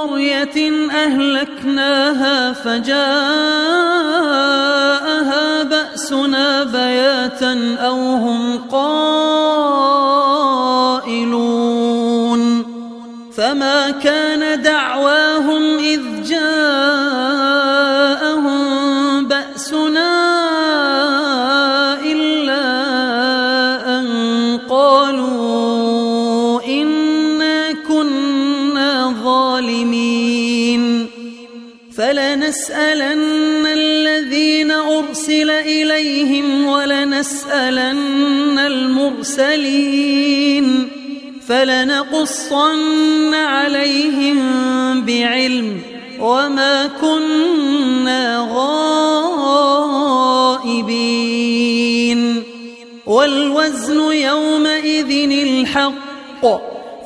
قرية أهلكناها فجاءها بأسنا بياتا أو هم قائلون فما كان دعواهم إليهم ولنسألن المرسلين فلنقصن عليهم بعلم وما كنا غائبين والوزن يومئذ الحق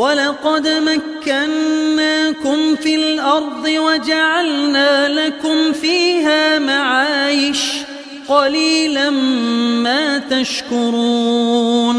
ولقد مكناكم في الأرض وجعلنا لكم فيها معايش قليلا ما تشكرون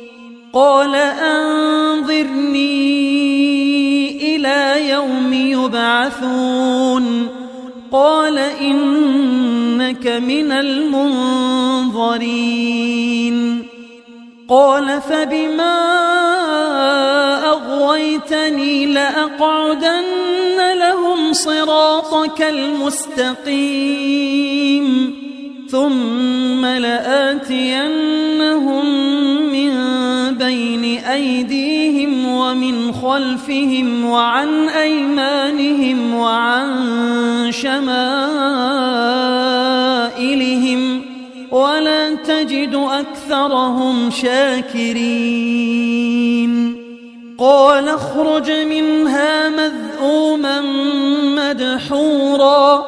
قال أنظرني إلى يوم يبعثون. قال إنك من المنظرين. قال فبما أغويتني لأقعدن لهم صراطك المستقيم. ثم لآتينهم بين أيديهم ومن خلفهم وعن أيمانهم وعن شمائلهم ولا تجد أكثرهم شاكرين قال اخرج منها مذءوما مدحورا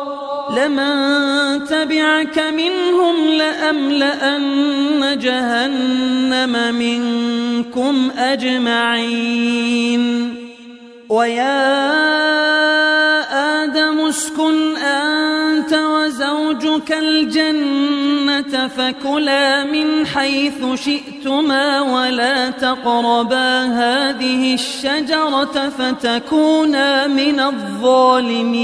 لمن تبعك منهم لأملأن جهنم منكم أجمعين. ويا آدم اسكن أنت وزوجك الجنة فكلا من حيث شئتما ولا تقربا هذه الشجرة فتكونا من الظالمين.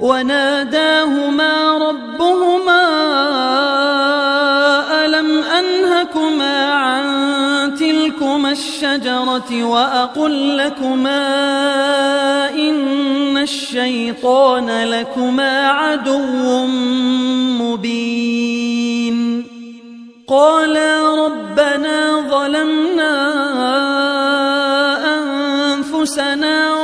وناداهما ربهما ألم أنهكما عن تلكما الشجرة وأقل لكما إن الشيطان لكما عدو مبين قالا ربنا ظلمنا أنفسنا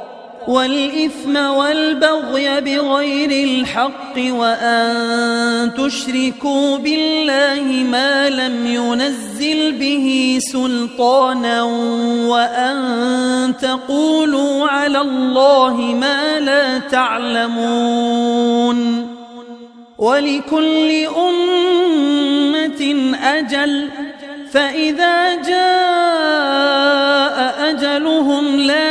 والإثم والبغي بغير الحق وأن تشركوا بالله ما لم ينزل به سلطانا وأن تقولوا على الله ما لا تعلمون ولكل أمة أجل فإذا جاء أجلهم لا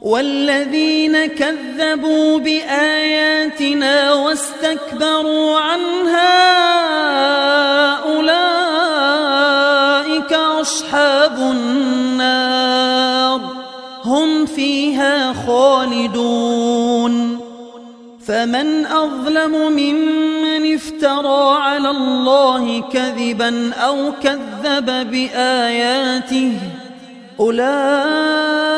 والذين كذبوا بآياتنا واستكبروا عنها أولئك أصحاب النار هم فيها خالدون. فمن أظلم ممن افترى على الله كذبا أو كذب بآياته أولئك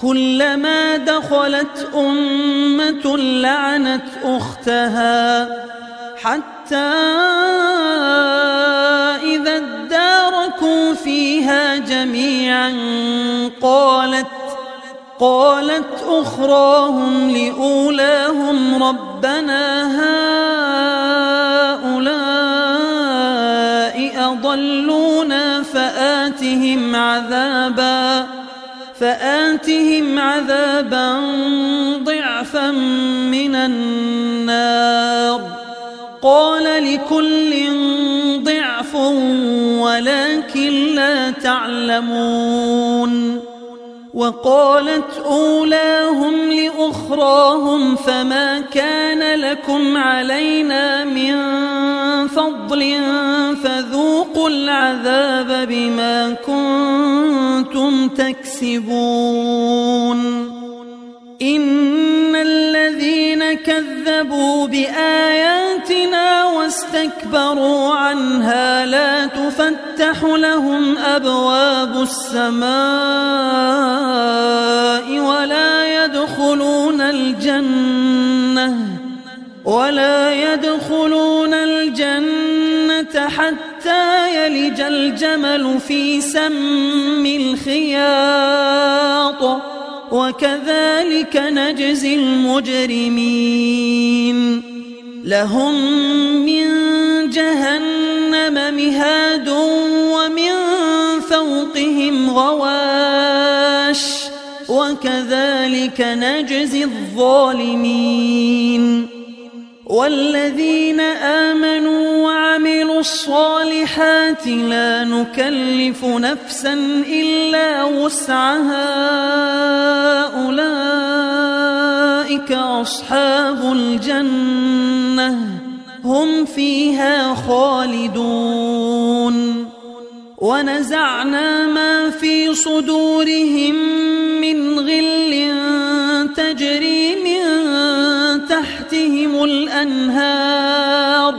كلما دخلت أمة لعنت أختها حتى إذا اداركوا فيها جميعا قالت قالت أخراهم لأولاهم ربنا هؤلاء أضلونا فآتهم عذابا فآتهم عذابا ضعفا من النار. قال لكل ضعف ولكن لا تعلمون. وقالت أولاهم لأخراهم فما كان لكم علينا من فضل فذوقوا العذاب بما كنتم تكسبون. إن الذين كذبوا بآياتنا واستكبروا عنها لا تفتح لهم أبواب السماء ولا يدخلون الجنة ولا يدخلون الجنة حتى يلج الجمل في سم الخياط وكذلك نجزي المجرمين لهم من جهنم مهاد ومن فوقهم غواش وكذلك نجزي الظالمين والذين آمنوا وعملوا الصالحات لا نكلف نفسا إلا وسعها. أولئك أصحاب الجنة هم فيها خالدون. ونزعنا ما في صدورهم من غل تجري الأنهار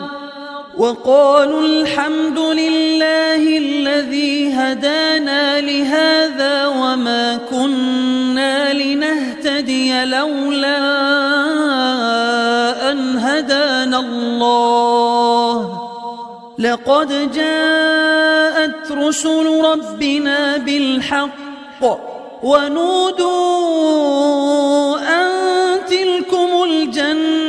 وقالوا الحمد لله الذي هدانا لهذا وما كنا لنهتدي لولا أن هدانا الله. لقد جاءت رسل ربنا بالحق ونودوا أن تلكم الجنة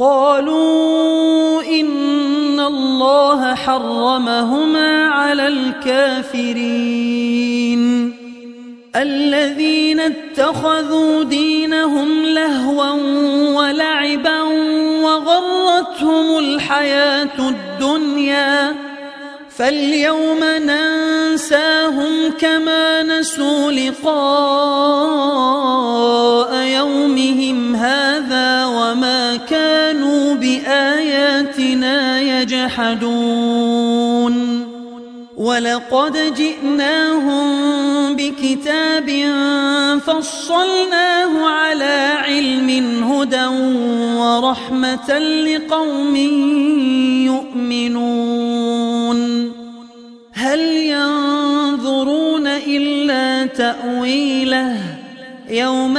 قالوا إن الله حرمهما على الكافرين. الذين اتخذوا دينهم لهوا ولعبا وغرتهم الحياة الدنيا. فاليوم ننساهم كما نسوا لقاء يومهم هذا. يجحدون. ولقد جئناهم بكتاب فصلناه على علم هدى ورحمة لقوم يؤمنون. هل ينظرون إلا تأويله؟ يوم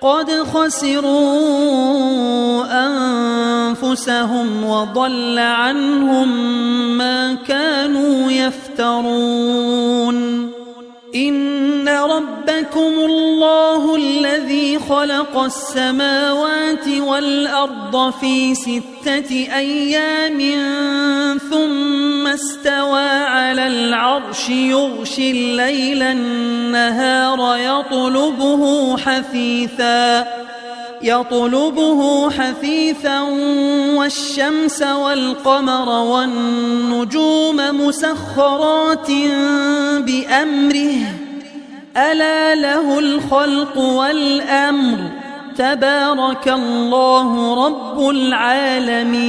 قد خسروا أنفسهم وضل عنهم ما كانوا يفترون. إن ربكم الله الذي خلق السماوات والأرض في ستة أيام ثم استوى على العرش يغشي الليل النهار يطلبه حثيثا يطلبه حثيثا والشمس والقمر والنجوم مسخرات بأمره. ألا له الخلق والأمر. تبارك الله رب العالمين.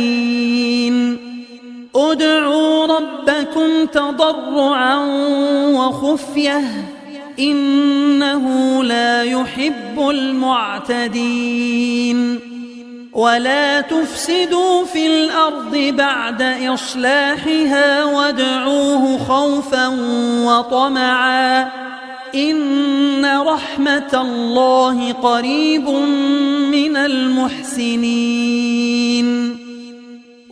ادعوا ربكم تضرعا وخفية. إنه لا يحب المعتدين. ولا تفسدوا في الأرض بعد إصلاحها وادعوه خوفا وطمعا. إن رحمة الله قريب من المحسنين.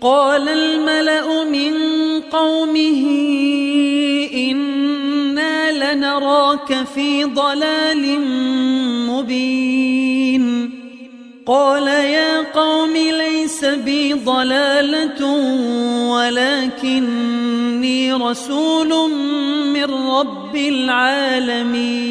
قال الملأ من قومه إنا لنراك في ضلال مبين. قال يا قوم ليس بي ضلالة ولكني رسول من رب العالمين.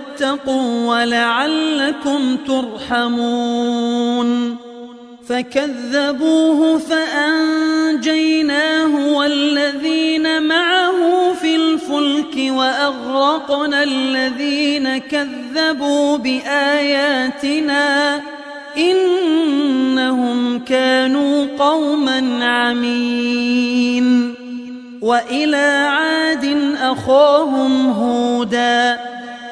ولتتقوا ولعلكم ترحمون. فكذبوه فأنجيناه والذين معه في الفلك وأغرقنا الذين كذبوا بآياتنا إنهم كانوا قوما عمين. وإلى عاد أخاهم هودا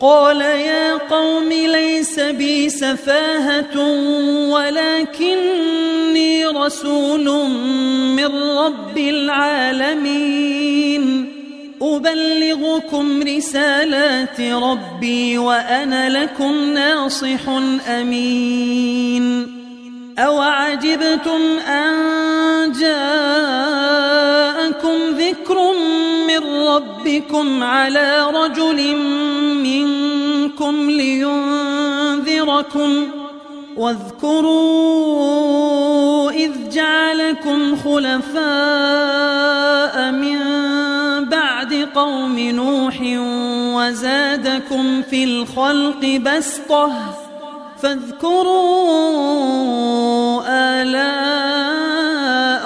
قال يا قوم ليس بي سفاهة ولكني رسول من رب العالمين. أبلغكم رسالات ربي وأنا لكم ناصح أمين. أوعجبتم أن جاءكم ذكر من ربكم على رجل منكم لينذركم واذكروا إذ جعلكم خلفاء من بعد قوم نوح وزادكم في الخلق بسطة فاذكروا آلاء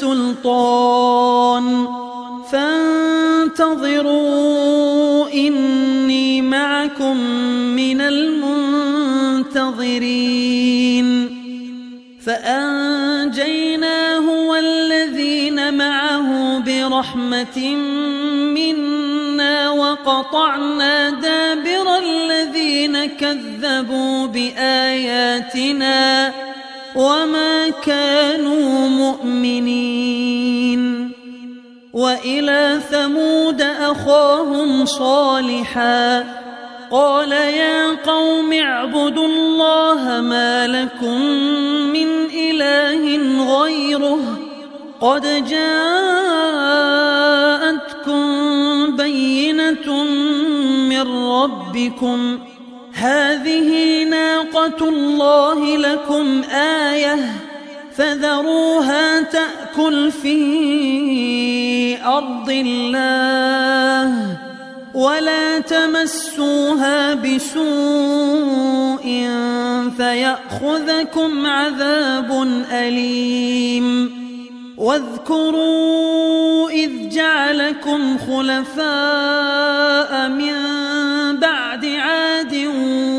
سلطان. فانتظروا إني معكم من المنتظرين. فأنجيناه والذين معه برحمة منا وقطعنا دابر الذين كذبوا بآياتنا. وما كانوا مؤمنين. وإلى ثمود أخاهم صالحا قال يا قوم اعبدوا الله ما لكم من إله غيره قد جاءتكم بينة من ربكم هذه ناقة الله لكم آية فذروها تأكل في أرض الله ولا تمسوها بسوء فيأخذكم عذاب أليم واذكروا إذ جعلكم خلفاء من بعد عاد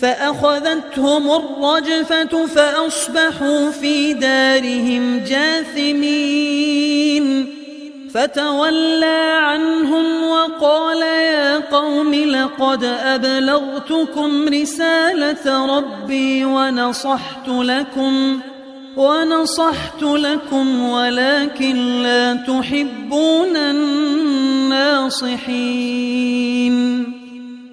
فأخذتهم الرجفة فأصبحوا في دارهم جاثمين. فتولى عنهم وقال يا قوم لقد أبلغتكم رسالة ربي ونصحت لكم ونصحت لكم ولكن لا تحبون الناصحين.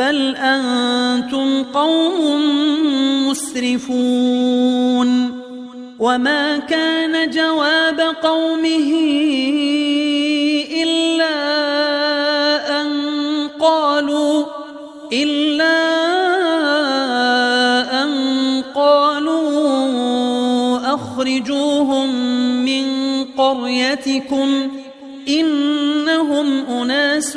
بل أنتم قوم مسرفون وما كان جواب قومه إلا أن قالوا إلا أن قالوا أخرجوهم من قريتكم إنهم أناس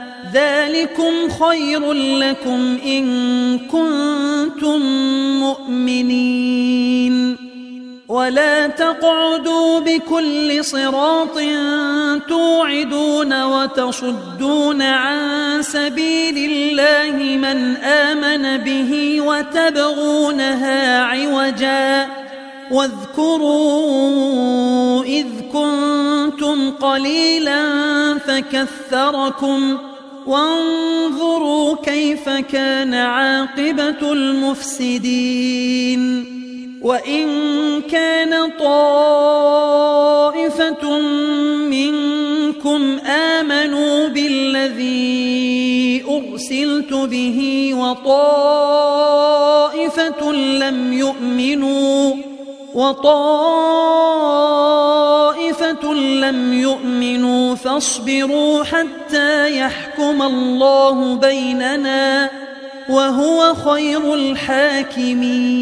ذلكم خير لكم إن كنتم مؤمنين. ولا تقعدوا بكل صراط توعدون وتصدون عن سبيل الله من آمن به وتبغونها عوجا. واذكروا إذ كنتم قليلا فكثركم وانظروا كيف كان عاقبة المفسدين. وإن كان طائفة منكم آمنوا بالذي أرسلت به وطائفة لم يؤمنوا وطائفة لم يؤمنوا فاصبروا حتى يحكم الله بيننا وهو خير الحاكمين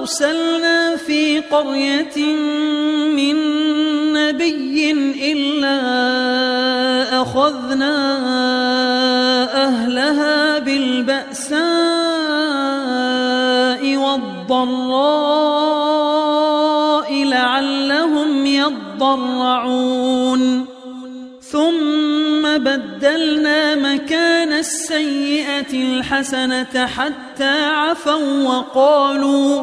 أرسلنا في قرية من نبي إلا أخذنا أهلها بالبأساء والضراء لعلهم يضرعون. ثم بدلنا مكان السيئة الحسنة حتى عفوا وقالوا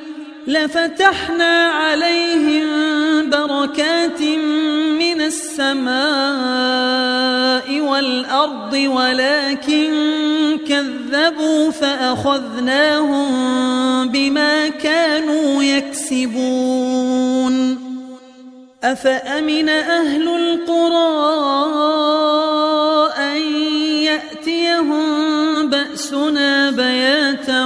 لفتحنا عليهم بركات من السماء والأرض ولكن كذبوا فأخذناهم بما كانوا يكسبون. أفأمن أهل القرى أن يأتيهم بأسنا بياتا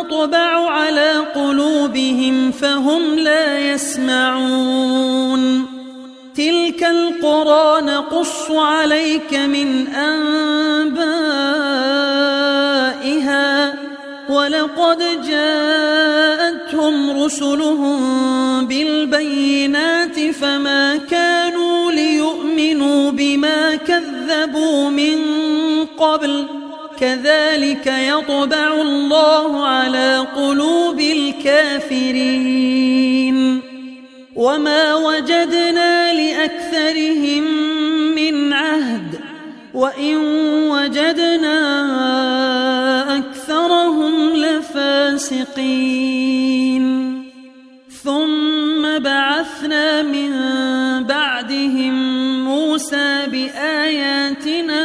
ونطبع على قلوبهم فهم لا يسمعون. تلك القرى نقص عليك من أنبائها ولقد جاءتهم رسلهم بالبينات فما كانوا ليؤمنوا بما كذبوا من قبل. كذلك يطبع الله على قلوب الكافرين. وما وجدنا لأكثرهم من عهد وإن وجدنا أكثرهم لفاسقين. ثم بعثنا من بعدهم موسى بآياتنا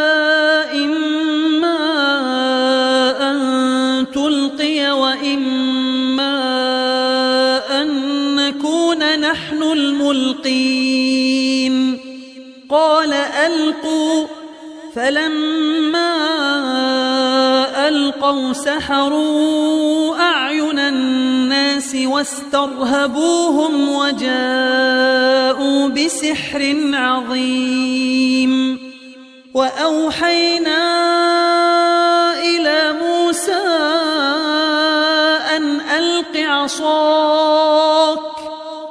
نحن الملقين. قال ألقوا. فلما ألقوا سحروا أعين الناس واسترهبوهم وجاءوا بسحر عظيم. وأوحينا إلى موسى أن ألق عصاك.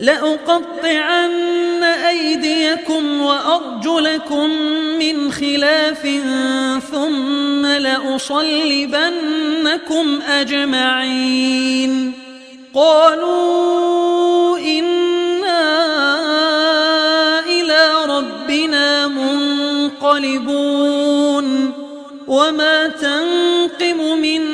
لأقطعن أيديكم وأرجلكم من خلاف ثم لأصلبنكم أجمعين. قالوا إنا إلى ربنا منقلبون. وما تنقم منا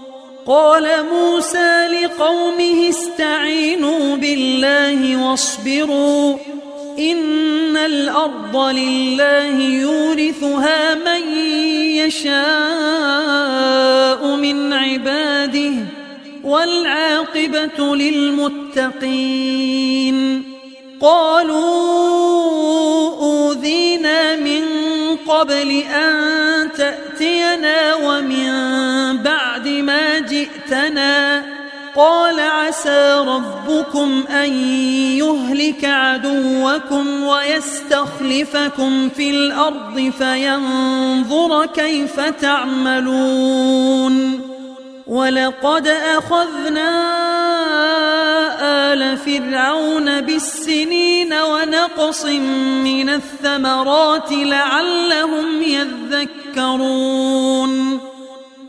قال موسى لقومه استعينوا بالله واصبروا إن الأرض لله يورثها من يشاء من عباده والعاقبة للمتقين قالوا أوذينا من قبل أن تأتينا ومن بعد جئتنا قال عسى ربكم أن يهلك عدوكم ويستخلفكم في الأرض فينظر كيف تعملون ولقد أخذنا آل فرعون بالسنين ونقص من الثمرات لعلهم يذكرون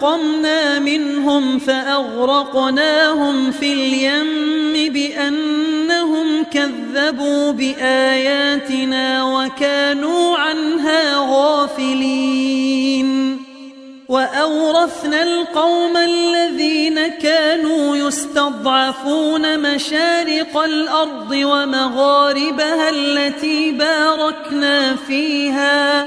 فانتقمنا منهم فأغرقناهم في اليم بأنهم كذبوا بآياتنا وكانوا عنها غافلين وأورثنا القوم الذين كانوا يستضعفون مشارق الأرض ومغاربها التي باركنا فيها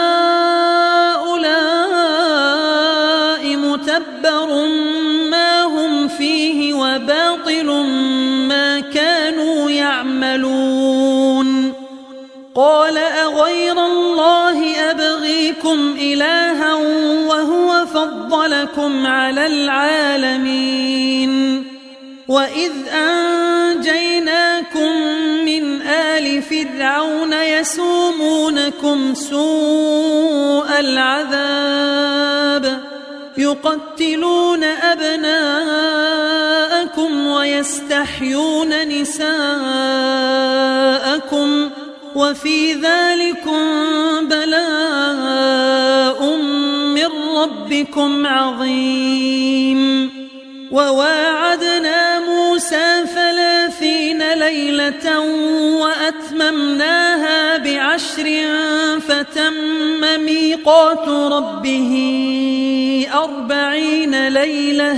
فضلكم على العالمين. وإذ أنجيناكم من آل فرعون يسومونكم سوء العذاب يقتلون أبناءكم ويستحيون نساءكم وفي ذلكم بلاء من ربكم عظيم. وواعدنا موسى ثلاثين ليلة وأتممناها بعشر فتم ميقات ربه أربعين ليلة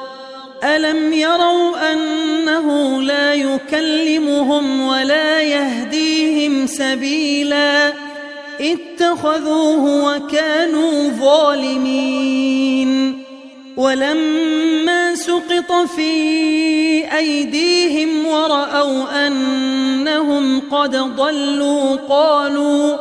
ألم يروا أنه لا يكلمهم ولا يهديهم سبيلا اتخذوه وكانوا ظالمين ولما سقط في أيديهم ورأوا أنهم قد ضلوا قالوا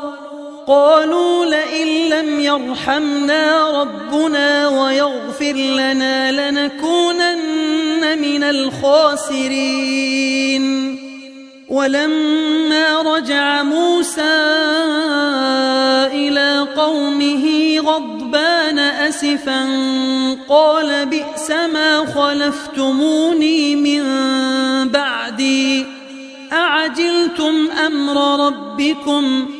قالوا لئن لم يرحمنا ربنا ويغفر لنا لنكونن من الخاسرين. ولما رجع موسى إلى قومه غضبان أسفا قال بئس ما خلفتموني من بعدي. أعجلتم أمر ربكم ۖ؟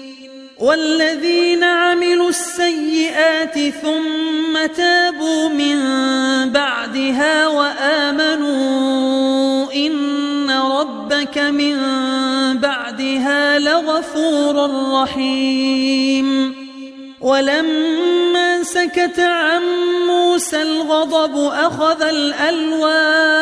والذين عملوا السيئات ثم تابوا من بعدها وآمنوا إن ربك من بعدها لغفور رحيم. ولما سكت عن موسى الغضب أخذ الألواح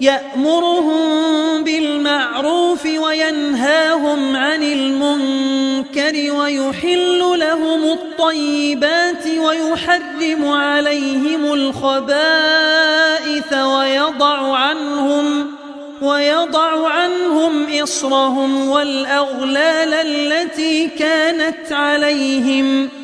يأمرهم بالمعروف وينهاهم عن المنكر ويحل لهم الطيبات ويحرم عليهم الخبائث ويضع عنهم ويضع عنهم إصرهم والأغلال التي كانت عليهم ۖ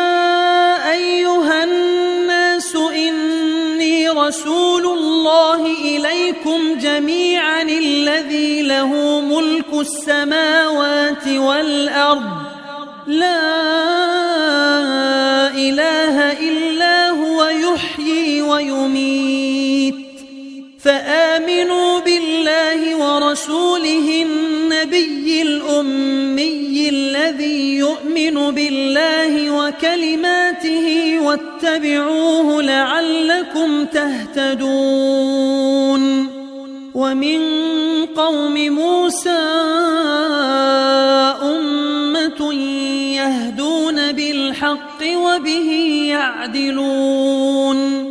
رسول الله إليكم جميعا الذي له ملك السماوات والأرض. لا إله إلا هو يحيي ويميت. فآمنوا بالله ورسوله النبي الأمي الذي يؤمن بالله وكلماته واتبعوه لعلكم تهتدون ومن قوم موسى أمة يهدون بالحق وبه يعدلون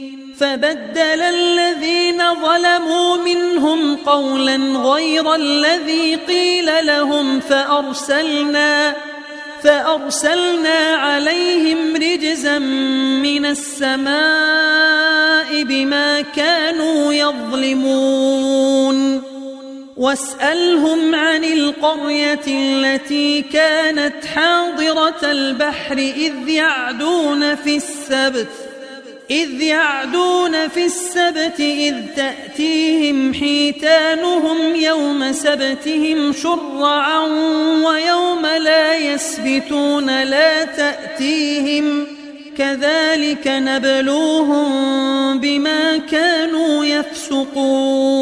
فبدل الذين ظلموا منهم قولا غير الذي قيل لهم فأرسلنا فأرسلنا عليهم رجزا من السماء بما كانوا يظلمون. واسألهم عن القرية التي كانت حاضرة البحر إذ يعدون في السبت إذ يعدون في السبت إذ تأتيهم حيتانهم يوم سبتهم شرعا ويوم لا يسبتون لا تأتيهم كذلك نبلوهم بما كانوا يفسقون.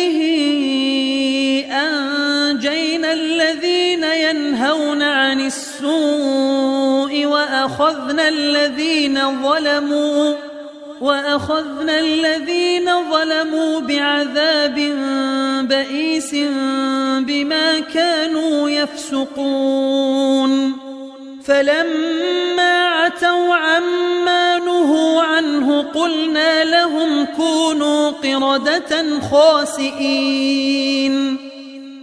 ينهون عن السوء وأخذنا الذين ظلموا وأخذنا الذين ظلموا بعذاب بئيس بما كانوا يفسقون. فلما عتوا عما نهوا لهم كونوا قردة خاسئين.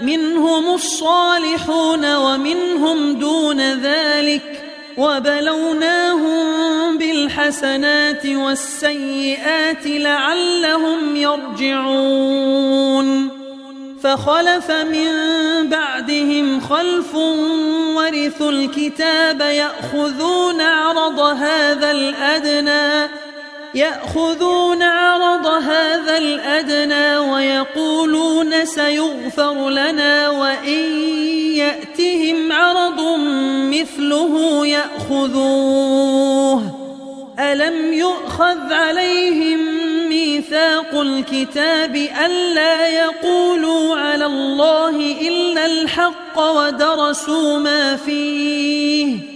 منهم الصالحون ومنهم دون ذلك وبلوناهم بالحسنات والسيئات لعلهم يرجعون فخلف من بعدهم خلف ورثوا الكتاب يأخذون عرض هذا الأدنى يأخذون عرض هذا الأدنى ويقولون سيغفر لنا وإن يأتهم عرض مثله يأخذوه. ألم يؤخذ عليهم ميثاق الكتاب ألا يقولوا على الله إلا الحق ودرسوا ما فيه؟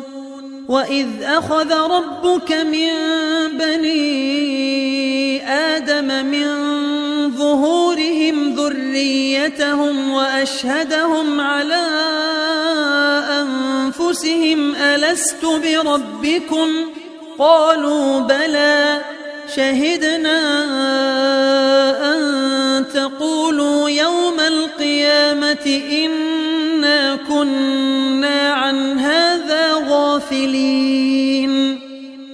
وإذ أخذ ربك من بني آدم من ظهورهم ذريتهم وأشهدهم على أنفسهم ألست بربكم قالوا بلى شهدنا أن تقولوا يوم القيامة إنا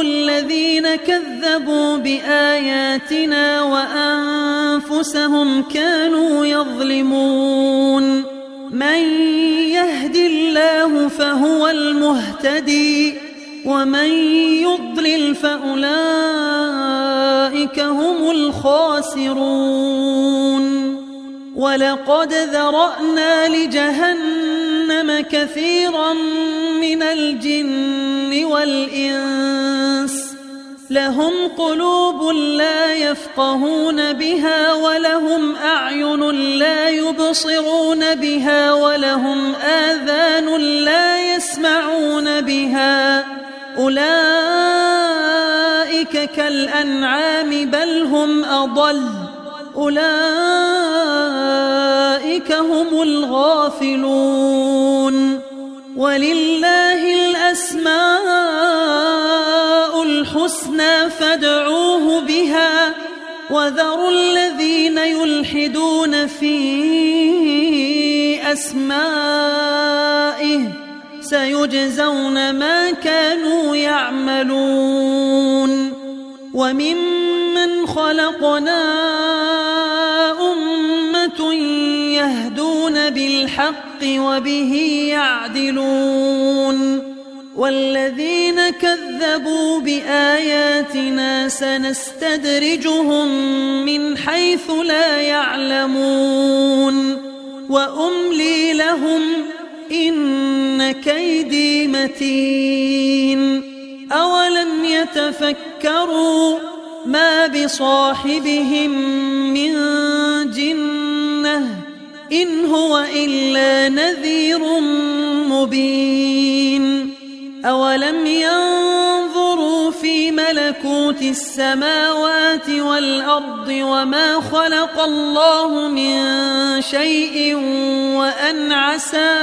الذين كذبوا بآياتنا وأنفسهم كانوا يظلمون. من يهد الله فهو المهتدي ومن يضلل فأولئك هم الخاسرون. ولقد ذرأنا لجهنم كثيرا من الجن والإنس. لهم قلوب لا يفقهون بها ولهم أعين لا يبصرون بها ولهم آذان لا يسمعون بها. أولئك كالأنعام بل هم أضل. أولئك هم الغافلون. ولله الأسماء الحسنى فادعوه بها وذروا الذين يلحدون في أسمائه سيجزون ما كانوا يعملون. وممن خلقنا يهدون بالحق وبه يعدلون والذين كذبوا بآياتنا سنستدرجهم من حيث لا يعلمون وأملي لهم إن كيدي متين أولم يتفكروا ما بصاحبهم من جنة إن هو إلا نذير مبين. أولم ينظروا في ملكوت السماوات والأرض وما خلق الله من شيء وأن عسى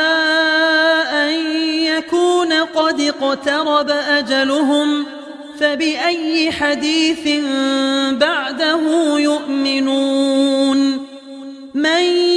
أن يكون قد اقترب أجلهم فبأي حديث بعده يؤمنون؟ من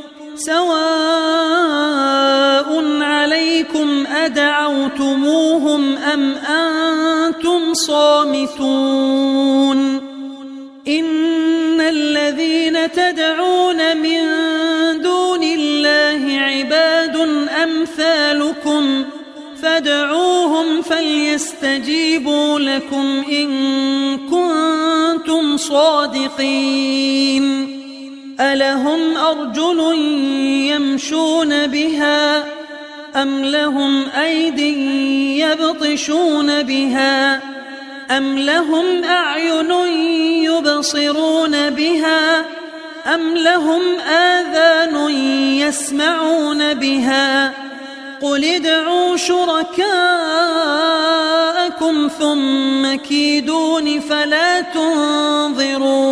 سواء عليكم أدعوتموهم أم أنتم صامتون إن الذين تدعون من دون الله عباد أمثالكم فادعوهم فليستجيبوا لكم إن كنتم صادقين ألهم أرجل يمشون بها أم لهم أيد يبطشون بها أم لهم أعين يبصرون بها أم لهم آذان يسمعون بها قل ادعوا شركاءكم ثم كيدون فلا تنظرون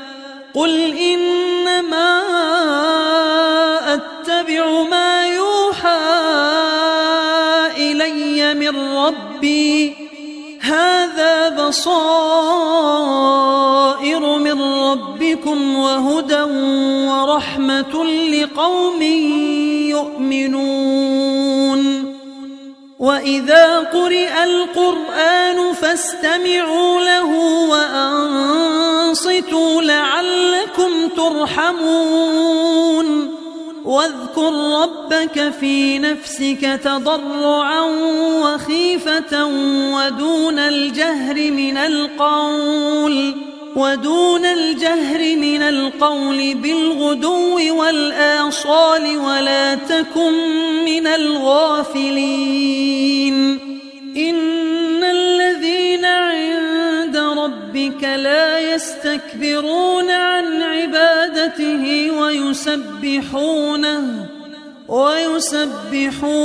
قل إنما أتبع ما يوحى إلي من ربي. هذا بصائر من ربكم وهدى ورحمة لقوم يؤمنون. وإذا قرئ القرآن فاستمعوا له وأنصتوا لعلكم ترحمون. واذكر ربك في نفسك تضرعا وخيفة ودون الجهر من القول. ودون الجهر من القول بالغدو والآصال ولا تكن من الغافلين. إن الذين عند ربك لا يستكبرون عن عبادته ويسبحونه ويسبحونه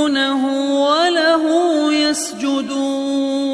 وله يسجدون.